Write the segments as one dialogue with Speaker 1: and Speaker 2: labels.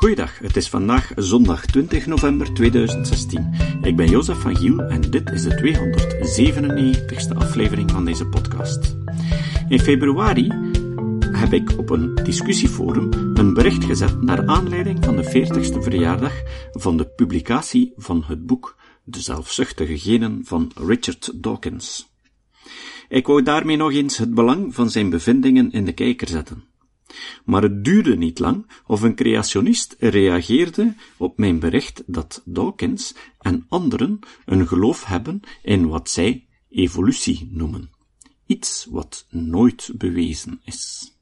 Speaker 1: Goeiedag, het is vandaag zondag 20 november 2016. Ik ben Jozef van Giel en dit is de 297ste aflevering van deze podcast. In februari heb ik op een discussieforum een bericht gezet naar aanleiding van de 40ste verjaardag van de publicatie van het boek De zelfzuchtige genen van Richard Dawkins. Ik wou daarmee nog eens het belang van zijn bevindingen in de kijker zetten. Maar het duurde niet lang of een creationist reageerde op mijn bericht dat Dawkins en anderen een geloof hebben in wat zij evolutie noemen. Iets wat nooit bewezen is.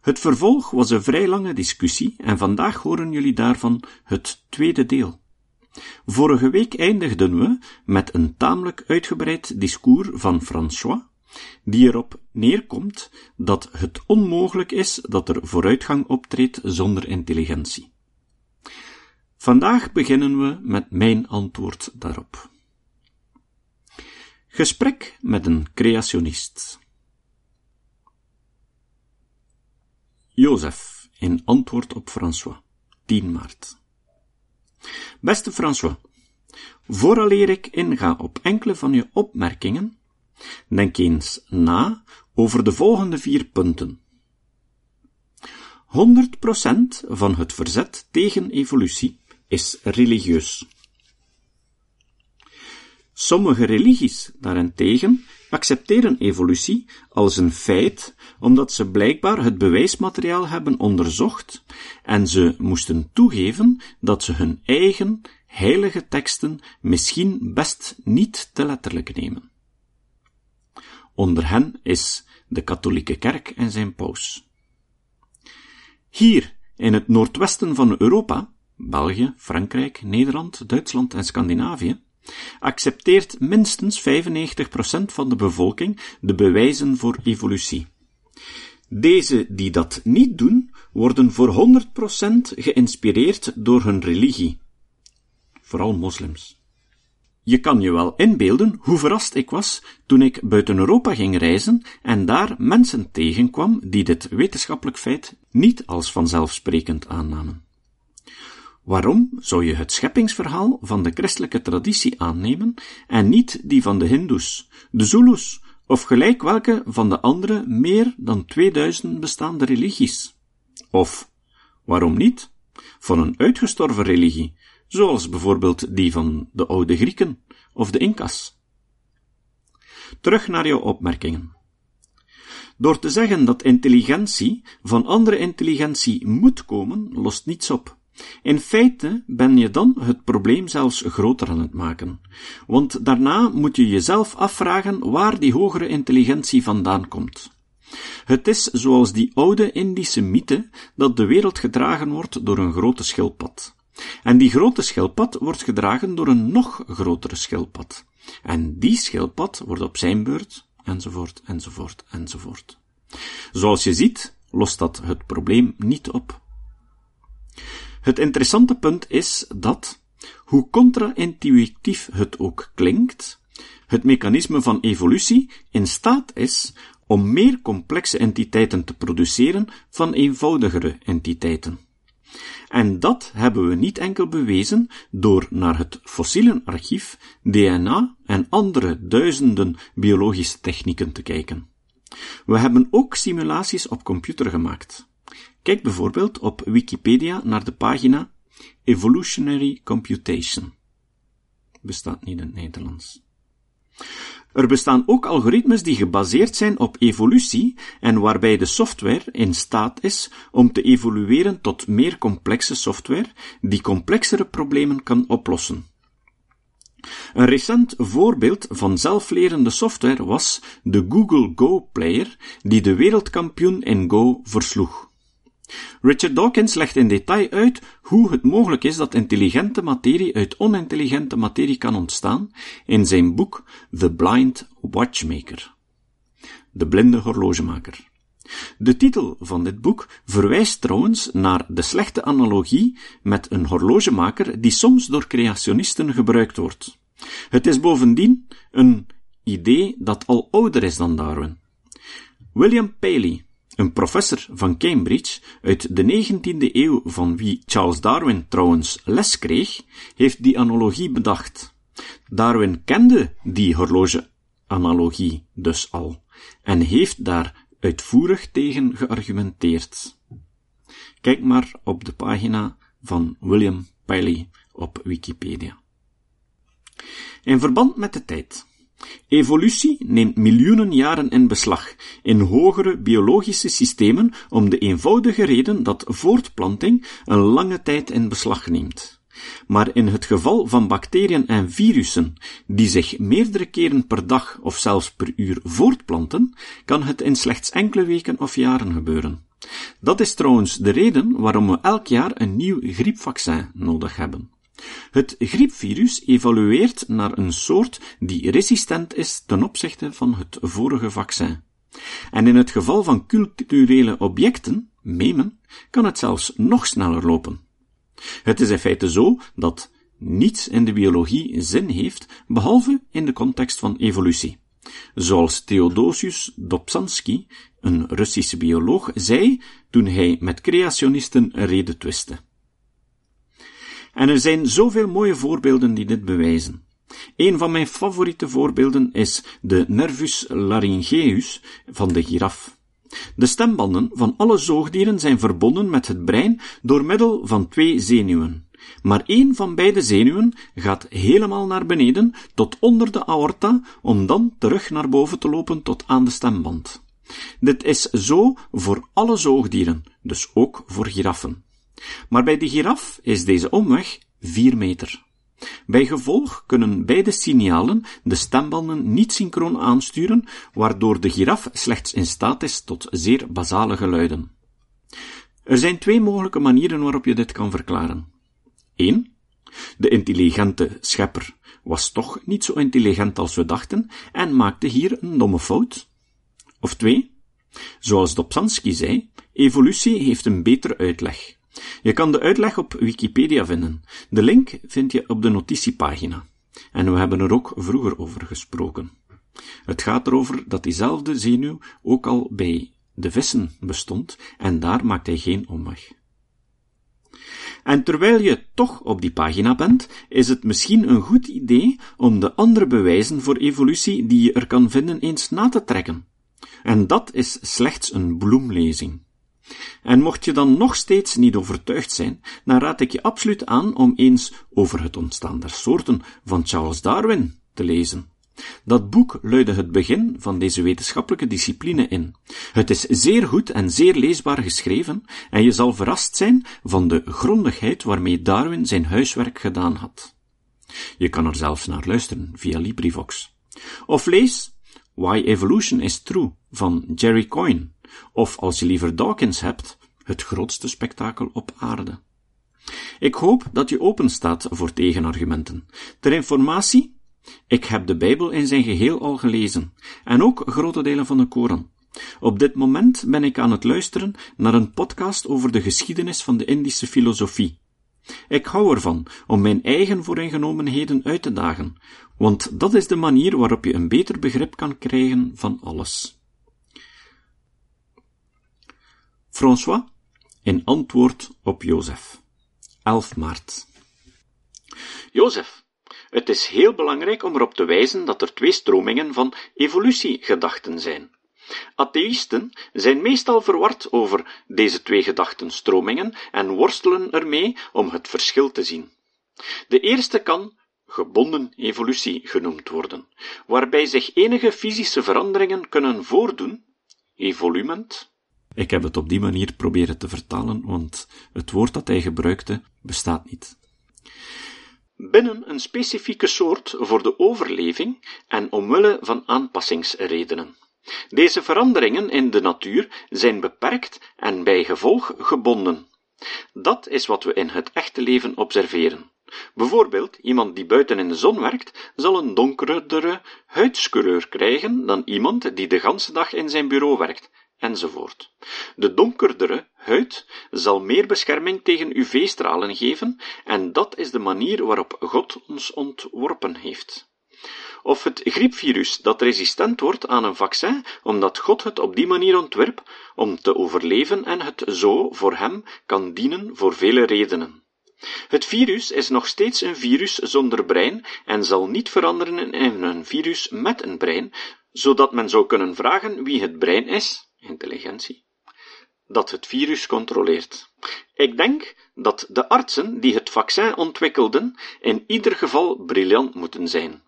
Speaker 1: Het vervolg was een vrij lange discussie en vandaag horen jullie daarvan het tweede deel. Vorige week eindigden we met een tamelijk uitgebreid discours van François, die erop neerkomt dat het onmogelijk is dat er vooruitgang optreedt zonder intelligentie. Vandaag beginnen we met mijn antwoord daarop. Gesprek met een creationist. Jozef, in antwoord op François, 10 maart. Beste François, vooraleer ik inga op enkele van je opmerkingen, denk eens na over de volgende vier punten. 100% van het verzet tegen evolutie is religieus. Sommige religies daarentegen accepteren evolutie als een feit omdat ze blijkbaar het bewijsmateriaal hebben onderzocht en ze moesten toegeven dat ze hun eigen heilige teksten misschien best niet te letterlijk nemen. Onder hen is de katholieke kerk en zijn paus. Hier, in het noordwesten van Europa, België, Frankrijk, Nederland, Duitsland en Scandinavië, accepteert minstens 95% van de bevolking de bewijzen voor evolutie. Deze die dat niet doen, worden voor 100% geïnspireerd door hun religie. Vooral moslims. Je kan je wel inbeelden hoe verrast ik was toen ik buiten Europa ging reizen en daar mensen tegenkwam die dit wetenschappelijk feit niet als vanzelfsprekend aannamen. Waarom zou je het scheppingsverhaal van de christelijke traditie aannemen en niet die van de Hindoes, de Zulus of gelijk welke van de andere meer dan 2000 bestaande religies? Of, waarom niet, van een uitgestorven religie, zoals bijvoorbeeld die van de oude Grieken of de Incas? Terug naar jouw opmerkingen. Door te zeggen dat intelligentie van andere intelligentie moet komen, lost niets op. In feite ben je dan het probleem zelfs groter aan het maken, want daarna moet je jezelf afvragen waar die hogere intelligentie vandaan komt. Het is zoals die oude Indische mythe dat de wereld gedragen wordt door een grote schildpad. En die grote schildpad wordt gedragen door een nog grotere schildpad. En die schildpad wordt op zijn beurt, enzovoort, enzovoort, enzovoort. Zoals je ziet, lost dat het probleem niet op. Het interessante punt is dat, hoe contra-intuïtief het ook klinkt, het mechanisme van evolutie in staat is om meer complexe entiteiten te produceren van eenvoudigere entiteiten. En dat hebben we niet enkel bewezen door naar het fossielenarchief, DNA en andere duizenden biologische technieken te kijken. We hebben ook simulaties op computer gemaakt. Kijk bijvoorbeeld op Wikipedia naar de pagina Evolutionary Computation. Bestaat niet in het Nederlands. Er bestaan ook algoritmes die gebaseerd zijn op evolutie en waarbij de software in staat is om te evolueren tot meer complexe software die complexere problemen kan oplossen. Een recent voorbeeld van zelflerende software was de Google Go Player die de wereldkampioen in Go versloeg. Richard Dawkins legt in detail uit hoe het mogelijk is dat intelligente materie uit onintelligente materie kan ontstaan in zijn boek The Blind Watchmaker. De blinde horlogemaker. De titel van dit boek verwijst trouwens naar de slechte analogie met een horlogemaker die soms door creationisten gebruikt wordt. Het is bovendien een idee dat al ouder is dan Darwin. William Paley, Een professor van Cambridge uit de 19e eeuw, van wie Charles Darwin trouwens les kreeg, heeft die analogie bedacht. Darwin kende die horloge-analogie dus al en heeft daar uitvoerig tegen geargumenteerd. Kijk maar op de pagina van William Paley op Wikipedia. In verband met de tijd. Evolutie neemt miljoenen jaren in beslag in hogere biologische systemen om de eenvoudige reden dat voortplanting een lange tijd in beslag neemt. Maar in het geval van bacteriën en virussen, die zich meerdere keren per dag of zelfs per uur voortplanten, kan het in slechts enkele weken of jaren gebeuren. Dat is trouwens de reden waarom we elk jaar een nieuw griepvaccin nodig hebben. Het griepvirus evolueert naar een soort die resistent is ten opzichte van het vorige vaccin. En in het geval van culturele objecten, memen, kan het zelfs nog sneller lopen. Het is in feite zo dat niets in de biologie zin heeft, behalve in de context van evolutie. Zoals Theodosius Dobzhansky, een Russische bioloog, zei toen hij met creationisten reden twiste. En er zijn zoveel mooie voorbeelden die dit bewijzen. Een van mijn favoriete voorbeelden is de nervus laryngeus van de giraf. De stembanden van alle zoogdieren zijn verbonden met het brein door middel van twee zenuwen. Maar één van beide zenuwen gaat helemaal naar beneden tot onder de aorta om dan terug naar boven te lopen tot aan de stemband. Dit is zo voor alle zoogdieren, dus ook voor giraffen. Maar bij de giraf is deze omweg 4 meter. Bij gevolg kunnen beide signalen de stembanden niet synchroon aansturen, waardoor de giraf slechts in staat is tot zeer basale geluiden. Er zijn twee mogelijke manieren waarop je dit kan verklaren. 1. De intelligente schepper was toch niet zo intelligent als we dachten en maakte hier een domme fout. Of 2. Zoals Dobzhansky zei, evolutie heeft een betere uitleg. Je kan de uitleg op Wikipedia vinden. De link vind je op de notitiepagina. En we hebben er ook vroeger over gesproken. Het gaat erover dat diezelfde zenuw ook al bij de vissen bestond, en daar maakt hij geen omweg. En terwijl je toch op die pagina bent, is het misschien een goed idee om de andere bewijzen voor evolutie die je er kan vinden eens na te trekken. En dat is slechts een bloemlezing. En mocht je dan nog steeds niet overtuigd zijn, dan raad ik je absoluut aan om eens over het ontstaan der soorten van Charles Darwin te lezen. Dat boek luidde het begin van deze wetenschappelijke discipline in. Het is zeer goed en zeer leesbaar geschreven, en je zal verrast zijn van de grondigheid waarmee Darwin zijn huiswerk gedaan had. Je kan er zelfs naar luisteren via LibriVox. Of lees Why Evolution is True van Jerry Coyne, of als je liever Dawkins hebt, het grootste spektakel op aarde. Ik hoop dat je open staat voor tegenargumenten. Ter informatie, ik heb de Bijbel in zijn geheel al gelezen, en ook grote delen van de Koran. Op dit moment ben ik aan het luisteren naar een podcast over de geschiedenis van de Indische filosofie. Ik hou ervan om mijn eigen vooringenomenheden uit te dagen, want dat is de manier waarop je een beter begrip kan krijgen van alles. François in antwoord op Jozef. 11 maart. Jozef, het is heel belangrijk om erop te wijzen dat er twee stromingen van evolutiegedachten zijn. Atheïsten zijn meestal verward over deze twee gedachtenstromingen en worstelen ermee om het verschil te zien. De eerste kan gebonden evolutie genoemd worden, waarbij zich enige fysische veranderingen kunnen voordoen, evolument, ik heb het op die manier proberen te vertalen, want het woord dat hij gebruikte bestaat niet. Binnen een specifieke soort voor de overleving en omwille van aanpassingsredenen. Deze veranderingen in de natuur zijn beperkt en bij gevolg gebonden. Dat is wat we in het echte leven observeren. Bijvoorbeeld, iemand die buiten in de zon werkt, zal een donkerdere huidskleur krijgen dan iemand die de ganse dag in zijn bureau werkt, enzovoort. De donkerdere huid zal meer bescherming tegen UV-stralen geven, en dat is de manier waarop God ons ontworpen heeft. Of het griepvirus dat resistent wordt aan een vaccin, omdat God het op die manier ontwerp om te overleven en het zo voor hem kan dienen voor vele redenen. Het virus is nog steeds een virus zonder brein en zal niet veranderen in een virus met een brein, zodat men zou kunnen vragen wie het brein is, intelligentie, dat het virus controleert. Ik denk dat de artsen die het vaccin ontwikkelden in ieder geval briljant moeten zijn.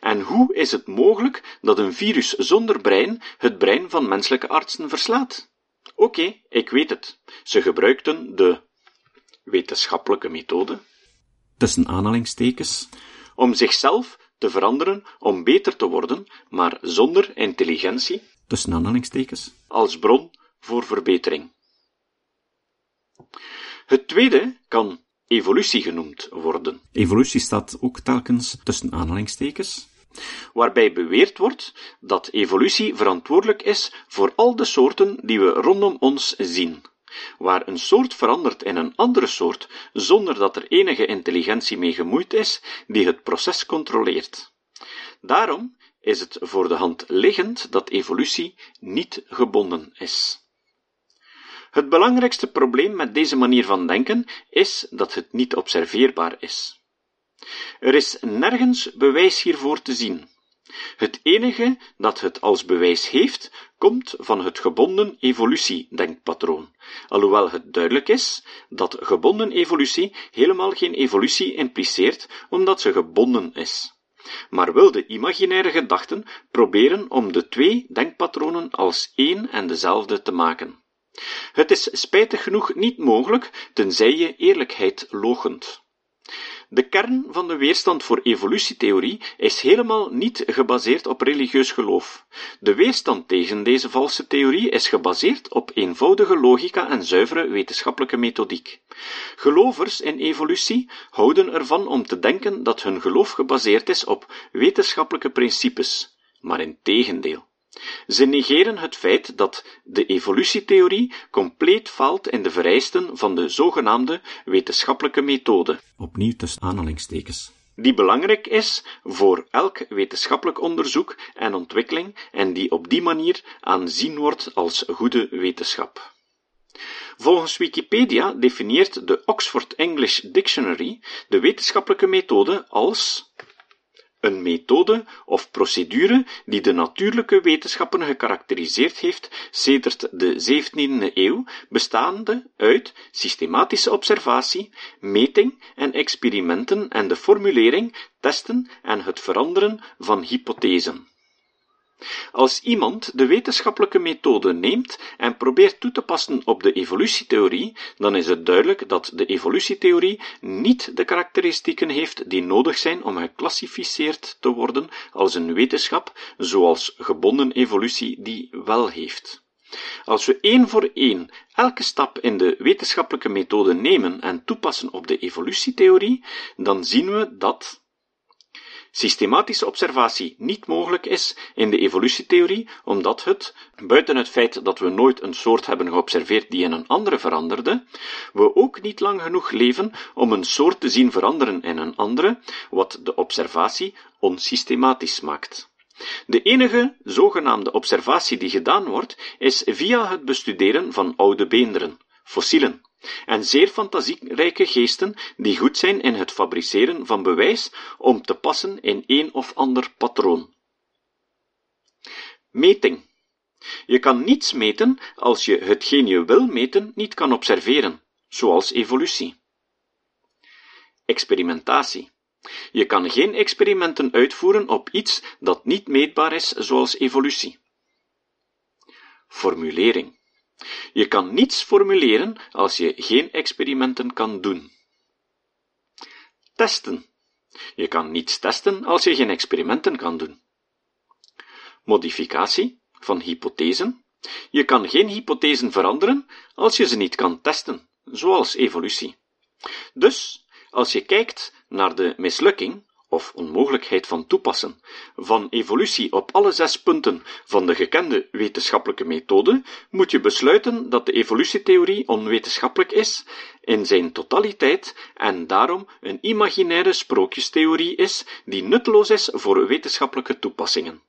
Speaker 1: En hoe is het mogelijk dat een virus zonder brein het brein van menselijke artsen verslaat? Oké, ik weet het. Ze gebruikten de wetenschappelijke methode,
Speaker 2: tussen aanhalingstekens,
Speaker 1: om zichzelf te veranderen om beter te worden, maar zonder intelligentie,
Speaker 2: tussen aanhalingstekens,
Speaker 1: als bron voor verbetering. Het tweede kan evolutie genoemd worden.
Speaker 2: Evolutie staat ook telkens tussen aanhalingstekens,
Speaker 1: waarbij beweerd wordt dat evolutie verantwoordelijk is voor al de soorten die we rondom ons zien. Waar een soort verandert in een andere soort, zonder dat er enige intelligentie mee gemoeid is, die het proces controleert. Daarom is het voor de hand liggend dat evolutie niet gebonden is. Het belangrijkste probleem met deze manier van denken is dat het niet observeerbaar is. Er is nergens bewijs hiervoor te zien. Het enige dat het als bewijs heeft, komt van het gebonden evolutiedenkpatroon, alhoewel het duidelijk is dat gebonden evolutie helemaal geen evolutie impliceert, omdat ze gebonden is. Maar wil de imaginaire gedachten proberen om de twee denkpatronen als één en dezelfde te maken. Het is spijtig genoeg niet mogelijk, tenzij je eerlijkheid logent. De kern van de weerstand voor evolutietheorie is helemaal niet gebaseerd op religieus geloof. De weerstand tegen deze valse theorie is gebaseerd op eenvoudige logica en zuivere wetenschappelijke methodiek. Gelovers in evolutie houden ervan om te denken dat hun geloof gebaseerd is op wetenschappelijke principes, maar in tegendeel. Ze negeren het feit dat de evolutietheorie compleet faalt in de vereisten van de zogenaamde wetenschappelijke methode.
Speaker 2: Opnieuw tussen aanhalingstekens.
Speaker 1: Die belangrijk is voor elk wetenschappelijk onderzoek en ontwikkeling en die op die manier aanzien wordt als goede wetenschap. Volgens Wikipedia definieert de Oxford English Dictionary de wetenschappelijke methode als een methode of procedure die de natuurlijke wetenschappen gekarakteriseerd heeft sedert de 17e eeuw, bestaande uit systematische observatie, meting en experimenten en de formulering, testen en het veranderen van hypothesen. Als iemand de wetenschappelijke methode neemt en probeert toe te passen op de evolutietheorie, dan is het duidelijk dat de evolutietheorie niet de karakteristieken heeft die nodig zijn om geclassificeerd te worden als een wetenschap, zoals gebonden evolutie die wel heeft. Als we één voor één elke stap in de wetenschappelijke methode nemen en toepassen op de evolutietheorie, dan zien we dat systematische observatie niet mogelijk is in de evolutietheorie, omdat het, buiten het feit dat we nooit een soort hebben geobserveerd die in een andere veranderde, we ook niet lang genoeg leven om een soort te zien veranderen in een andere, wat de observatie onsystematisch maakt. De enige zogenaamde observatie die gedaan wordt, is via het bestuderen van oude beenderen, fossielen en zeer fantasierijke geesten die goed zijn in het fabriceren van bewijs om te passen in een of ander patroon. Meting. Je kan niets meten als je hetgeen je wil meten niet kan observeren, zoals evolutie. Experimentatie. Je kan geen experimenten uitvoeren op iets dat niet meetbaar is, zoals evolutie. Formulering. Je kan niets formuleren als je geen experimenten kan doen. Testen. Je kan niets testen als je geen experimenten kan doen. Modificatie van hypothesen. Je kan geen hypothesen veranderen als je ze niet kan testen, zoals evolutie. Dus, als je kijkt naar de mislukking of onmogelijkheid van toepassen van evolutie op alle zes punten van de gekende wetenschappelijke methode, moet je besluiten dat de evolutietheorie onwetenschappelijk is in zijn totaliteit en daarom een imaginaire sprookjestheorie is die nutteloos is voor wetenschappelijke toepassingen.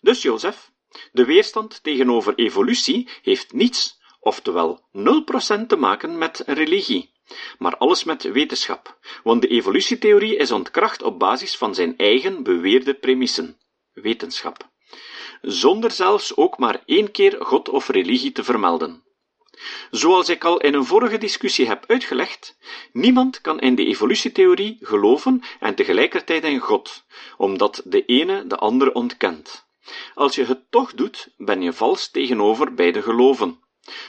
Speaker 1: Dus, Jozef, de weerstand tegenover evolutie heeft niets, oftewel 0% te maken met religie maar alles met wetenschap, want de evolutietheorie is ontkracht op basis van zijn eigen beweerde premissen, wetenschap, zonder zelfs ook maar één keer God of religie te vermelden. Zoals ik al in een vorige discussie heb uitgelegd, niemand kan in de evolutietheorie geloven en tegelijkertijd in God, omdat de ene de andere ontkent. Als je het toch doet, ben je vals tegenover beide geloven.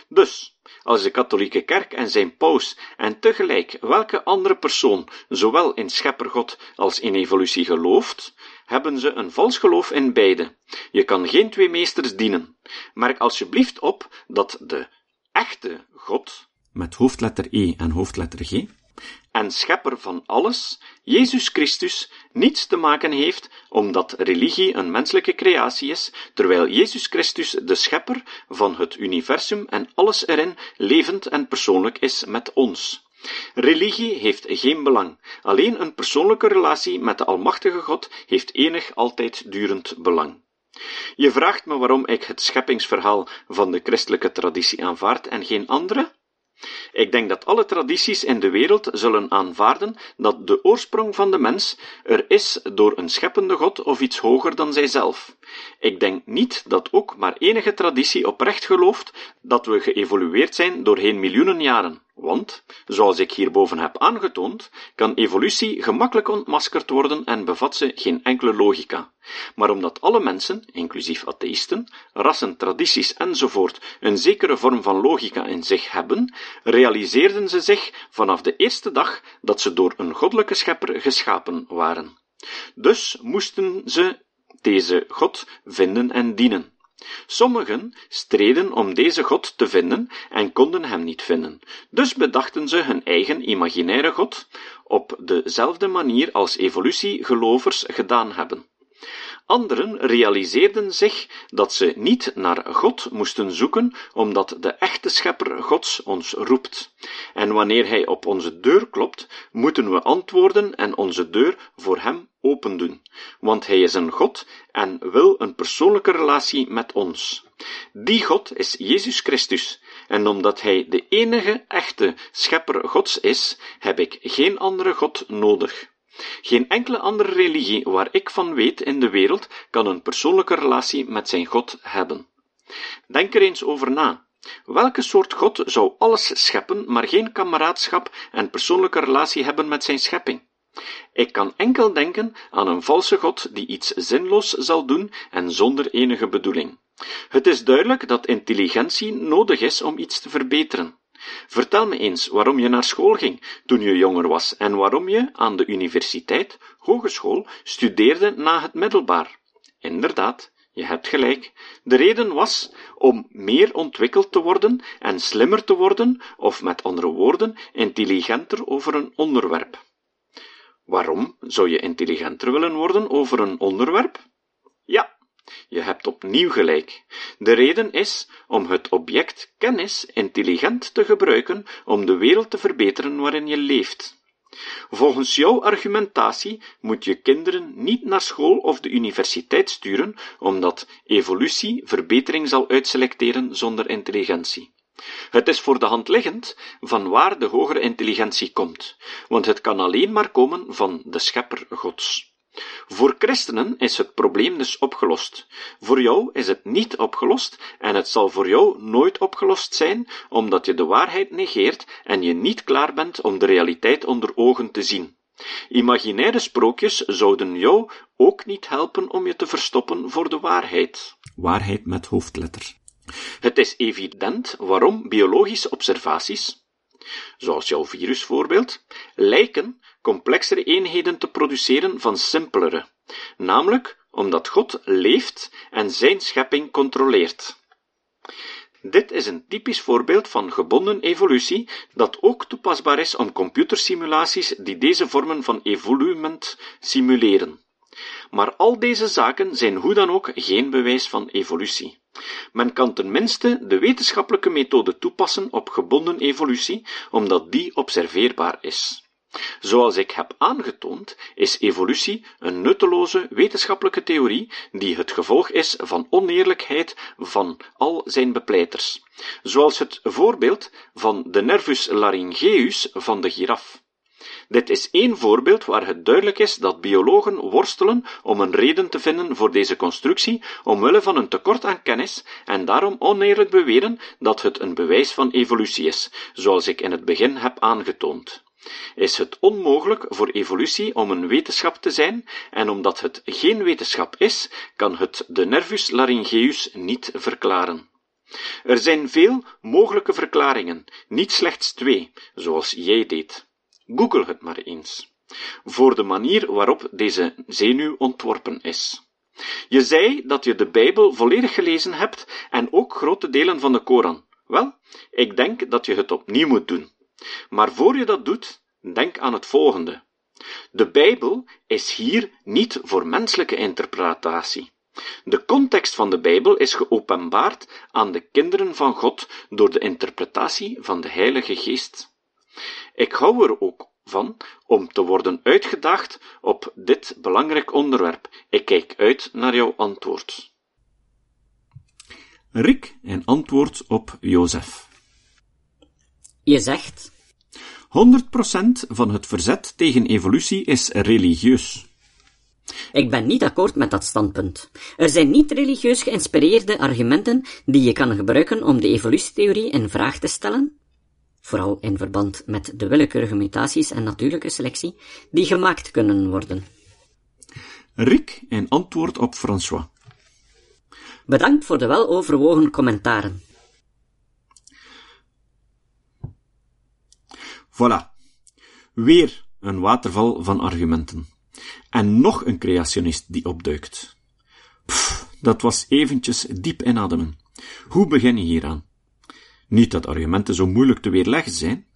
Speaker 1: Dus, als de katholieke kerk en zijn paus en tegelijk welke andere persoon zowel in schepper God als in evolutie gelooft, hebben ze een vals geloof in beide. Je kan geen twee meesters dienen. Merk alsjeblieft op dat de echte God,
Speaker 2: met hoofdletter E en hoofdletter G,
Speaker 1: en schepper van alles, Jezus Christus, niets te maken heeft omdat religie een menselijke creatie is, terwijl Jezus Christus de schepper van het universum en alles erin levend en persoonlijk is met ons. Religie heeft geen belang. Alleen een persoonlijke relatie met de Almachtige God heeft enig altijd durend belang. Je vraagt me waarom ik het scheppingsverhaal van de christelijke traditie aanvaard en geen andere? Ik denk dat alle tradities in de wereld zullen aanvaarden dat de oorsprong van de mens er is door een scheppende God of iets hoger dan zijzelf. Ik denk niet dat ook maar enige traditie oprecht gelooft dat we geëvolueerd zijn doorheen miljoenen jaren. Want, zoals ik hierboven heb aangetoond, kan evolutie gemakkelijk ontmaskerd worden en bevat ze geen enkele logica. Maar omdat alle mensen, inclusief atheïsten, rassen, tradities enzovoort, een zekere vorm van logica in zich hebben, realiseerden ze zich vanaf de eerste dag dat ze door een goddelijke schepper geschapen waren. Dus moesten ze deze God vinden en dienen. Sommigen streden om deze God te vinden en konden hem niet vinden, dus bedachten ze hun eigen imaginaire God op dezelfde manier als evolutiegelovers gedaan hebben. Anderen realiseerden zich dat ze niet naar God moesten zoeken, omdat de echte schepper Gods ons roept. En wanneer hij op onze deur klopt, moeten we antwoorden en onze deur voor hem opendoen, want hij is een God en wil een persoonlijke relatie met ons. Die God is Jezus Christus, en omdat hij de enige echte schepper Gods is, heb ik geen andere God nodig. Geen enkele andere religie waar ik van weet in de wereld kan een persoonlijke relatie met zijn God hebben. Denk er eens over na. Welke soort God zou alles scheppen, maar geen kameraadschap en persoonlijke relatie hebben met zijn schepping? Ik kan enkel denken aan een valse God die iets zinloos zal doen en zonder enige bedoeling. Het is duidelijk dat intelligentie nodig is om iets te verbeteren. Vertel me eens waarom je naar school ging toen je jonger was en waarom je aan de universiteit, hogeschool, studeerde na het middelbaar. Inderdaad, je hebt gelijk. De reden was om meer ontwikkeld te worden en slimmer te worden, of met andere woorden, intelligenter over een onderwerp. Waarom zou je intelligenter willen worden over een onderwerp? Je hebt opnieuw gelijk. De reden is om het object kennis intelligent te gebruiken om de wereld te verbeteren waarin je leeft. Volgens jouw argumentatie moet je kinderen niet naar school of de universiteit sturen, omdat evolutie verbetering zal uitselecteren zonder intelligentie. Het is voor de hand liggend van waar de hogere intelligentie komt, want het kan alleen maar komen van de schepper Gods. Voor christenen is het probleem dus opgelost. Voor jou is het niet opgelost en het zal voor jou nooit opgelost zijn, omdat je de waarheid negeert en je niet klaar bent om de realiteit onder ogen te zien. Imaginaire sprookjes zouden jou ook niet helpen om je te verstoppen voor de waarheid.
Speaker 2: Waarheid met hoofdletter.
Speaker 1: Het is evident waarom biologische observaties, zoals jouw virusvoorbeeld, lijken complexere eenheden te produceren van simpelere, namelijk omdat God leeft en zijn schepping controleert.
Speaker 3: Dit is een typisch voorbeeld van gebonden evolutie dat ook toepasbaar is op computersimulaties die deze vormen van evoluement simuleren. Maar al deze zaken zijn hoe dan ook geen bewijs van evolutie. Men kan tenminste de wetenschappelijke methode toepassen op gebonden evolutie, omdat die observeerbaar is. Zoals ik heb aangetoond, is evolutie een nutteloze wetenschappelijke theorie die het gevolg is van oneerlijkheid van al zijn bepleiters, zoals het voorbeeld van de nervus laryngeus van de giraf. Dit is één voorbeeld waar het duidelijk is dat biologen worstelen om een reden te vinden voor deze constructie, omwille van een tekort aan kennis, en daarom oneerlijk beweren dat het een bewijs van evolutie is, zoals ik in het begin heb aangetoond. Is het onmogelijk voor evolutie om een wetenschap te zijn, en omdat het geen wetenschap is, kan het de nervus laryngeus niet verklaren. Er zijn veel mogelijke verklaringen, niet slechts twee, zoals jij deed. Google het maar eens. Voor de manier waarop deze zenuw ontworpen is. Je zei dat je de Bijbel volledig gelezen hebt en ook grote delen van de Koran. Wel, ik denk dat je het opnieuw moet doen. Maar voor je dat doet, denk aan het volgende. De Bijbel is hier niet voor menselijke interpretatie. De context van de Bijbel is geopenbaard aan de kinderen van God door de interpretatie van de Heilige Geest. Ik hou er ook van om te worden uitgedaagd op dit belangrijk onderwerp. Ik kijk uit naar jouw antwoord.
Speaker 1: Rick en antwoord op Jozef.
Speaker 4: Je zegt
Speaker 1: 100% van het verzet tegen evolutie is religieus.
Speaker 4: Ik ben niet akkoord met dat standpunt. Er zijn niet religieus geïnspireerde argumenten die je kan gebruiken om de evolutietheorie in vraag te stellen, vooral in verband met de willekeurige mutaties en natuurlijke selectie, die gemaakt kunnen worden.
Speaker 1: Rick en antwoord op François.
Speaker 4: Bedankt voor de weloverwogen commentaren.
Speaker 1: Voilà. Weer een waterval van argumenten. En nog een creationist die opduikt. Pff, dat was eventjes diep inademen. Hoe begin je hieraan? Niet dat argumenten zo moeilijk te weerleggen zijn,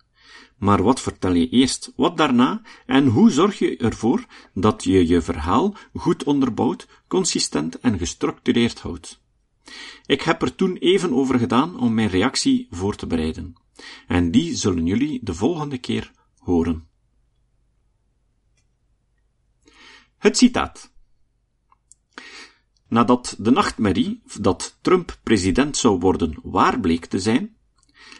Speaker 1: maar wat vertel je eerst, wat daarna, en hoe zorg je ervoor dat je je verhaal goed onderbouwd, consistent en gestructureerd houdt? Ik heb er toen even over gedaan om mijn reactie voor te bereiden. En die zullen jullie de volgende keer horen. Het citaat. Nadat de nachtmerrie dat Trump president zou worden waar bleek te zijn,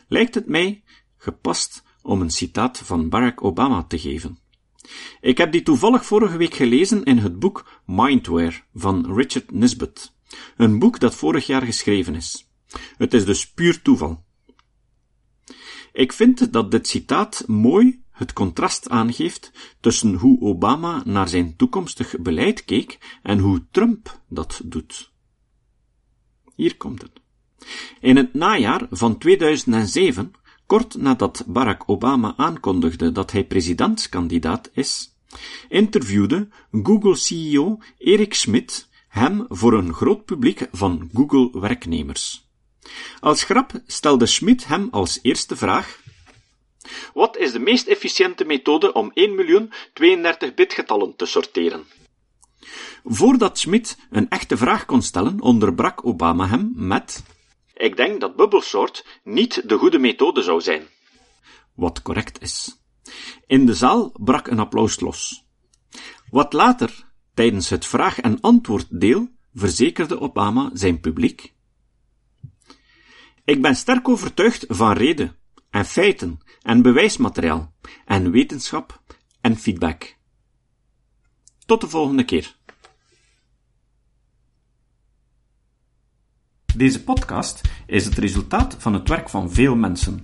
Speaker 1: lijkt het mij gepast om een citaat van Barack Obama te geven. Ik heb die toevallig vorige week gelezen in het boek Mindware van Richard Nisbet, een boek dat vorig jaar geschreven is. Het is dus puur toeval. Ik vind dat dit citaat mooi het contrast aangeeft tussen hoe Obama naar zijn toekomstig beleid keek en hoe Trump dat doet. Hier komt het. In het najaar van 2007, kort nadat Barack Obama aankondigde dat hij presidentskandidaat is, interviewde Google-CEO Eric Schmidt hem voor een groot publiek van Google-werknemers. Als grap stelde Schmidt hem als eerste vraag wat is de meest efficiënte methode om 1.032 bitgetallen te sorteren? Voordat Schmidt een echte vraag kon stellen, onderbrak Obama hem met Ik denk dat bubbelsort niet de goede methode zou zijn. Wat correct is. In de zaal brak een applaus los. Wat later, tijdens het vraag- en antwoorddeel, verzekerde Obama zijn publiek ik ben sterk overtuigd van reden en feiten en bewijsmateriaal en wetenschap en feedback. Tot de volgende keer. Deze podcast is het resultaat van het werk van veel mensen.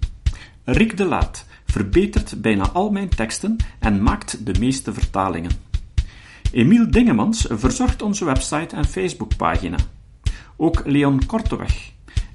Speaker 1: Rick de Laat verbetert bijna al mijn teksten en maakt de meeste vertalingen. Emiel Dingemans verzorgt onze website en Facebookpagina. Ook Leon Korteweg